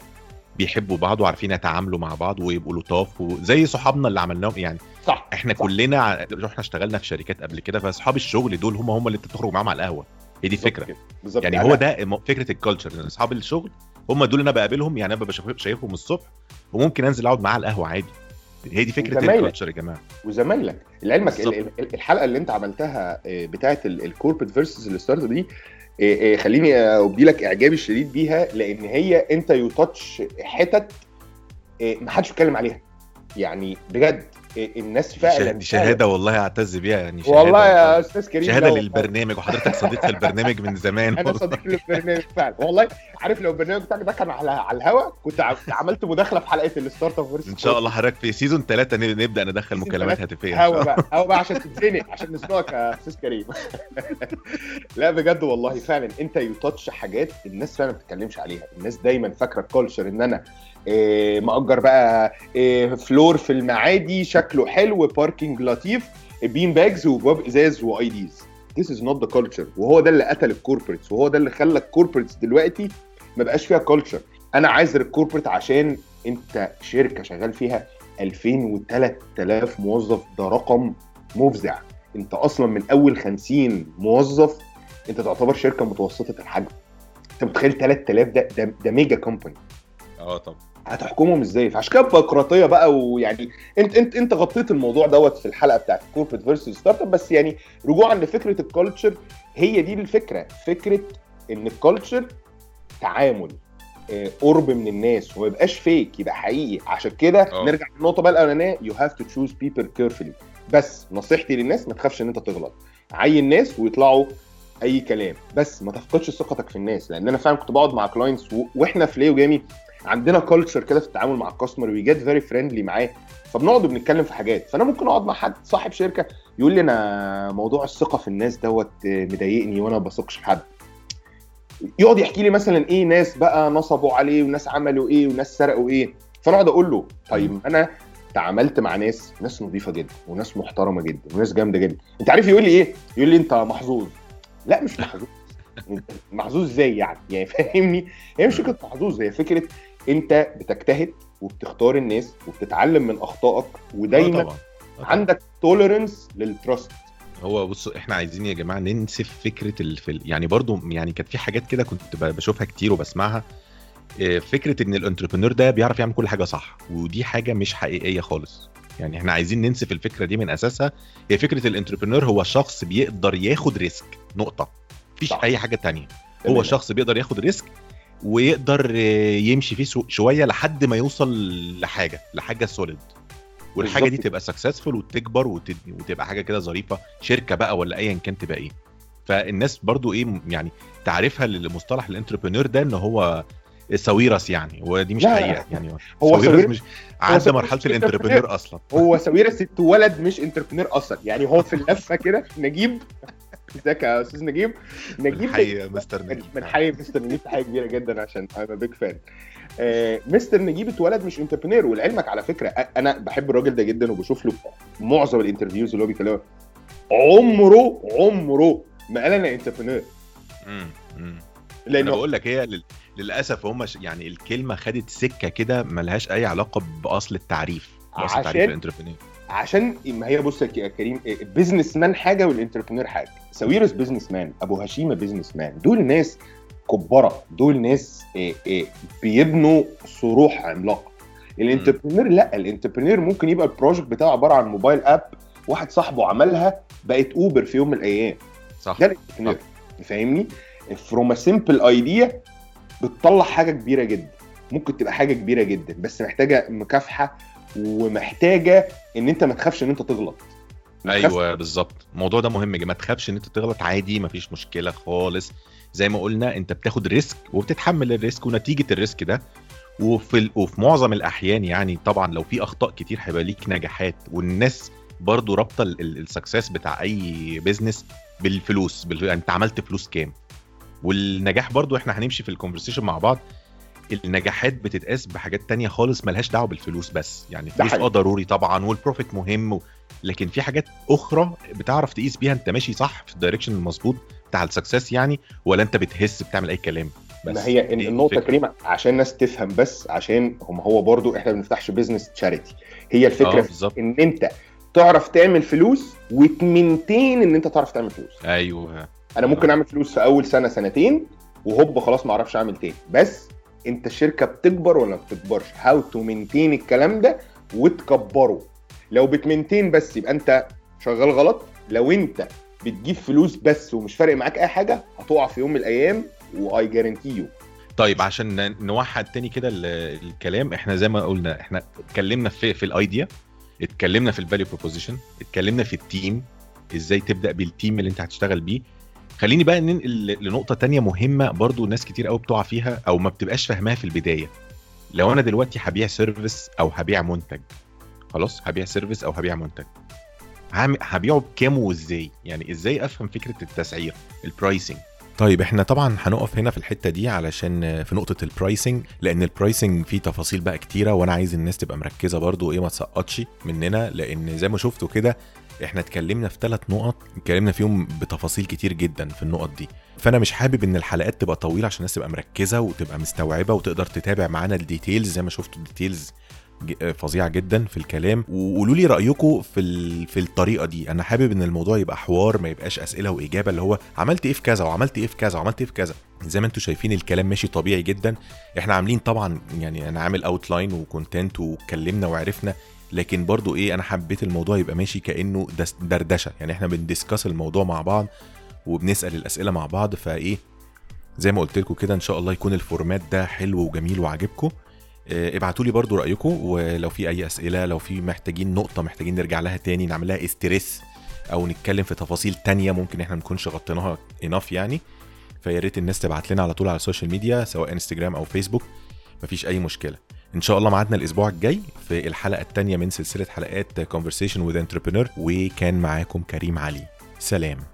بيحبوا بعض وعارفين يتعاملوا مع بعض ويبقوا لطاف وزي صحابنا اللي عملناهم يعني صح إحنا صح. كلنا رحنا اشتغلنا في شركات قبل كده فاصحاب الشغل دول هم هم اللي انت بتخرج معاهم على القهوة. هي دي كده. بالظبط. يعني أنا- هو ده فكرة ال culture إن أصحاب الشغل هم دول اللي أنا بقابلهم يعني أنا ببقى شايف- شايفهم الصبح وممكن أنزل أقعد معاه على القهوة عادي. هي دي فكرة. ال culture يا جماعة. وزمايلك. لعلمك الحلقة اللي أنت عملتها بتاعه ال corporate versus ال start دي آه، آه، خليني ابدي لك إعجابي الشديد بيها لأن هي أنت you touch حتت آه، ما حدش بيتكلم عليها. يعني بجد. الناس فعلا دي شهادة والله اعتز بيها يعني شهادة والله يا أستاذ كريم شهادة. للبرنامج وحضرتك صديق البرنامج من زمان (laughs) أنا صديق للبرنامج فعلا والله عارف لو البرنامج بتاعك ده كان على على الهوا كنت عملت مداخلة في حلقة ال startup إن شاء الله حضرتك في season ثلاثة نبدأ ندخل مكالمات. هاتفية هوا. بقى هوا بقى عشان تتزنق عشان نسمعك يا أستاذ كريم (laughs) لا بجد والله فعلا أنت you touch حاجات الناس فعلا ما بتتكلمش عليها الناس دايما فاكرة ال culture إن أنا مأجر بقى إيه floor في المعادي شكله حلو parking لطيف bean bags وباب إزاز واي ديز This is not the culture. وهو ده اللي قتل ال corporates وهو ده اللي خلى ال corporates دلوقتي ما بقاش فيها culture أنا عايز ال corporate عشان أنت شركة شغال فيها 2000 و 3000 موظف. ده رقم مفزع. أنت أصلا من أول 50 موظف أنت تعتبر شركة متوسطة الحجم. أنت متخيل 3000 ده ده, ده mega company آه طبعا. هتحكمهم إزاي؟ فعشان كده بيروقراطيه بقى ويعني انت انت أنت غطيت الموضوع دوت في الحلقة بتاعت corporate versus startup بس يعني رجوعا لفكرة ال culture هي دي الفكرة. فكرة إن ال culture تعامل آه، قرب من الناس وما يبقاش فيك يبقى حقيقي. عشان كده آه. نرجع للنقطة بقى الأولانية you have to choose people carefully بس نصيحتي للناس ما تخافش إن أنت تغلط. عين ناس ويطلعوا أي كلام. بس ما تفقدش ثقتك في الناس لأن أنا فعلا كنت بقعد مع clients. وإحنا في ليو جامي عندنا culture كده في التعامل مع ال customer we get very friendly معاه. فبنقعد وبنتكلم في حاجات. فأنا ممكن أقعد مع حد صاحب شركة يقول لي أنا موضوع الثقة في الناس دوت مضايقني وأنا ما بثقش في حد. يقعد يحكي لي مثلا إيه ناس بقى نصبوا عليه وناس عملوا إيه وناس سرقوا إيه. فأنا أقعد أقول له طيب أنا تعاملت مع ناس ناس نظيفة جدا وناس محترمة جدا وناس جامدة جدا. أنت عارف يقول لي إيه؟ يقول لي أنت محظوظ. لا مش محظوظ. (laughs) محظوظ إزاي يعني؟ يعني فاهمني؟ هي مش فكرة محظوظ هي فكرة انت بتجتهد وبتختار الناس وبتتعلم من اخطائك ودايما آه طبعا آه طبعاً. عندك tolerance لل trust هو بصوا إحنا عايزين يا جماعة ننسف فكرة ال fail يعني برضو يعني كانت في حاجات كده كنت بشوفها كتير وبسمعها. آه، فكرة إن ال entrepreneur ده بيعرف يعمل كل حاجة صح ودي حاجة مش حقيقية خالص. يعني إحنا عايزين ننسف الفكرة دي من أساسها. هي فكرة ال entrepreneur هو شخص بيقدر ياخد risk. نقطة. مفيش. أي حاجة تانية. هو. شخص بيقدر ياخد risk ويقدر يمشي فيه شوية لحد ما يوصل لحاجة لحاجة solid والحاجة دي. تبقى successful وتكبر وت- وتبقى حاجة كده ظريفة شركة بقى ولا ايا كان تبقى إيه. فالناس برضو إيه يعني تعريفها لمصطلح ال entrepreneur ده إن هو ساويرس يعني ودي مش. حقيقة يعني هو ساويرس ساويرس- مش عدى مرحلة ال entrepreneur أصلا. هو ساويرس اتولد مش entrepreneur أصلا. يعني هو في اللفة كده نجيب ازيك يا أستاذ نجيب؟ نجيب حيي مستر نجيب من حيي مستر نجيب حاجة كبيرة جدا عشان أنا big fan مستر نجيب اتولد مش entrepreneur ولعلمك على فكرة أنا بحب الراجل ده جدا وبشوف له معظم ال interviews اللي هو بيكلمها عمره عمره ما قال أنا. أنا لأنه بقول لك هي لل... للأسف هم ش... يعني الكلمة خدت سكة كده ملهاش أي علاقة بأصل التعريف بأصل عشان- تعريف ال entrepreneur عشان ما هي بص يا كريم businessman حاجة وال entrepreneur حاجة. ساويرس businessman أبو هشيمة businessman دول ناس كبرة دول ناس إيه إيه بيبنوا صروح عملاقة. ال entrepreneur لا ال entrepreneur ممكن يبقى ال project بتاعه عبارة عن mobile app واحد صاحبه عملها بقت Uber في يوم من الأيام. صح. ده ال entrepreneur فاهمني؟ from simple idea بتطلع حاجة كبيرة جدا. ممكن تبقى حاجة كبيرة جدا بس محتاجة مكافحة ومحتاجة إن أنت ما تخافش إن أنت تغلط. ما أيوه بالظبط. الموضوع ده مهم ما تخافش إن أنت تغلط عادي مفيش مشكلة خالص. زي ما قلنا أنت بتاخد risk وبتتحمل ال risk ونتيجة ال risk ده. وفي ال... وفي معظم الأحيان يعني طبعا لو في أخطاء كتير هيبقى ليك نجاحات. والناس برضو رابطة ال success بتاع أي business بالفلوس بال... يعني أنت عملت فلوس كام. والنجاح برضو إحنا هنمشي في ال conversation مع بعض. النجاحات بتتقاس بحاجات تانية خالص ملهاش دعوة بالفلوس بس. يعني الفلوس. آه ضروري طبعا وال profit مهم و... لكن في حاجات أخرى بتعرف تقيس بيها أنت ماشي صح في ال direction المظبوط بتاع ال success يعني ولا أنت بتهس بتعمل أي كلام بس. ما هي النقطة. كريم عشان الناس تفهم بس عشان هم هو برضو إحنا ما بنفتحش business charity هي الفكرة بالظبط. إن أنت تعرف تعمل فلوس وت maintain إن أنت تعرف تعمل فلوس. أيوه. أنا ممكن أعمل فلوس في أول سنة سنتين وهوب خلاص ما أعرفش أعمل تاني. بس انت الشركة بتكبر ولا بتكبرش؟ how to maintain الكلام ده وتكبره. لو بت maintain بس يبقى انت شغال غلط. لو انت بتجيب فلوس بس ومش فارق معاك أي حاجة هتقع في يوم من الأيام و I guarantee you طيب عشان نوحد تاني كده ال- الكلام إحنا زي ما قلنا إحنا اتكلمنا في في ال idea اتكلمنا في ال value proposition اتكلمنا في ال team إزاي تبدأ بال team اللي انت هتشتغل بيه. خليني بقى ننقل لنقطة تانية مهمة برضو ناس كتير قوي بتقع فيها أو ما بتبقاش فاهماها في البداية. لو أنا دلوقتي هبيع service أو هبيع منتج خلاص هبيع service أو هبيع منتج. هبيعه بكام وإزاي؟ يعني إزاي أفهم فكرة التسعير ال pricing طيب إحنا طبعا هنقف هنا في الحتة دي علشان في نقطة ال pricing لأن ال pricing فيه تفاصيل بقى كتيرة وأنا عايز الناس تبقى مركزة برضو إيه ما تسقطش مننا لأن زي ما شفتوا كده إحنا اتكلمنا في ثلاث نقط اتكلمنا فيهم بتفاصيل كتير جدا في النقط دي. فأنا مش حابب إن الحلقات تبقى طويلة عشان الناس تبقى مركزة وتبقى مستوعبة وتقدر تتابع معانا ال details زي ما شفتوا ال details ج- فظيعة جدا في الكلام. وقولوا لي رايكم في. في الطريقة دي. أنا حابب إن الموضوع يبقى حوار ما يبقاش أسئلة وإجابة اللي هو عملت إيه في كذا وعملت إيه في كذا وعملت إيه في كذا. زي ما أنتم شايفين الكلام ماشي طبيعي جدا. إحنا عاملين طبعا يعني أنا عامل outline و content واتكلمنا وعرفنا لكن برضو إيه أنا حبيت الموضوع يبقى ماشي كأنه دردشة. يعني إحنا بن discuss الموضوع مع بعض وبنسأل الأسئلة مع بعض فإيه زي ما قلت لكم كده إن شاء الله يكون ال format ده حلو وجميل وعاجبكم. ابعتوا لي برضو رأيكم ولو في أي أسئلة لو في محتاجين نقطة محتاجين نرجع لها تاني نعمل لها stress أو نتكلم في تفاصيل تانية ممكن إحنا ما نكونش غطيناها enough يعني. فيا ريت الناس تبعت لنا على طول على ال social media سواء انستجرام أو فيسبوك مفيش أي مشكلة. إن شاء الله ميعادنا الأسبوع الجاي في الحلقة الثانية من سلسلة حلقات Conversation with Entrepreneur. وكان معاكم كريم علي. سلام.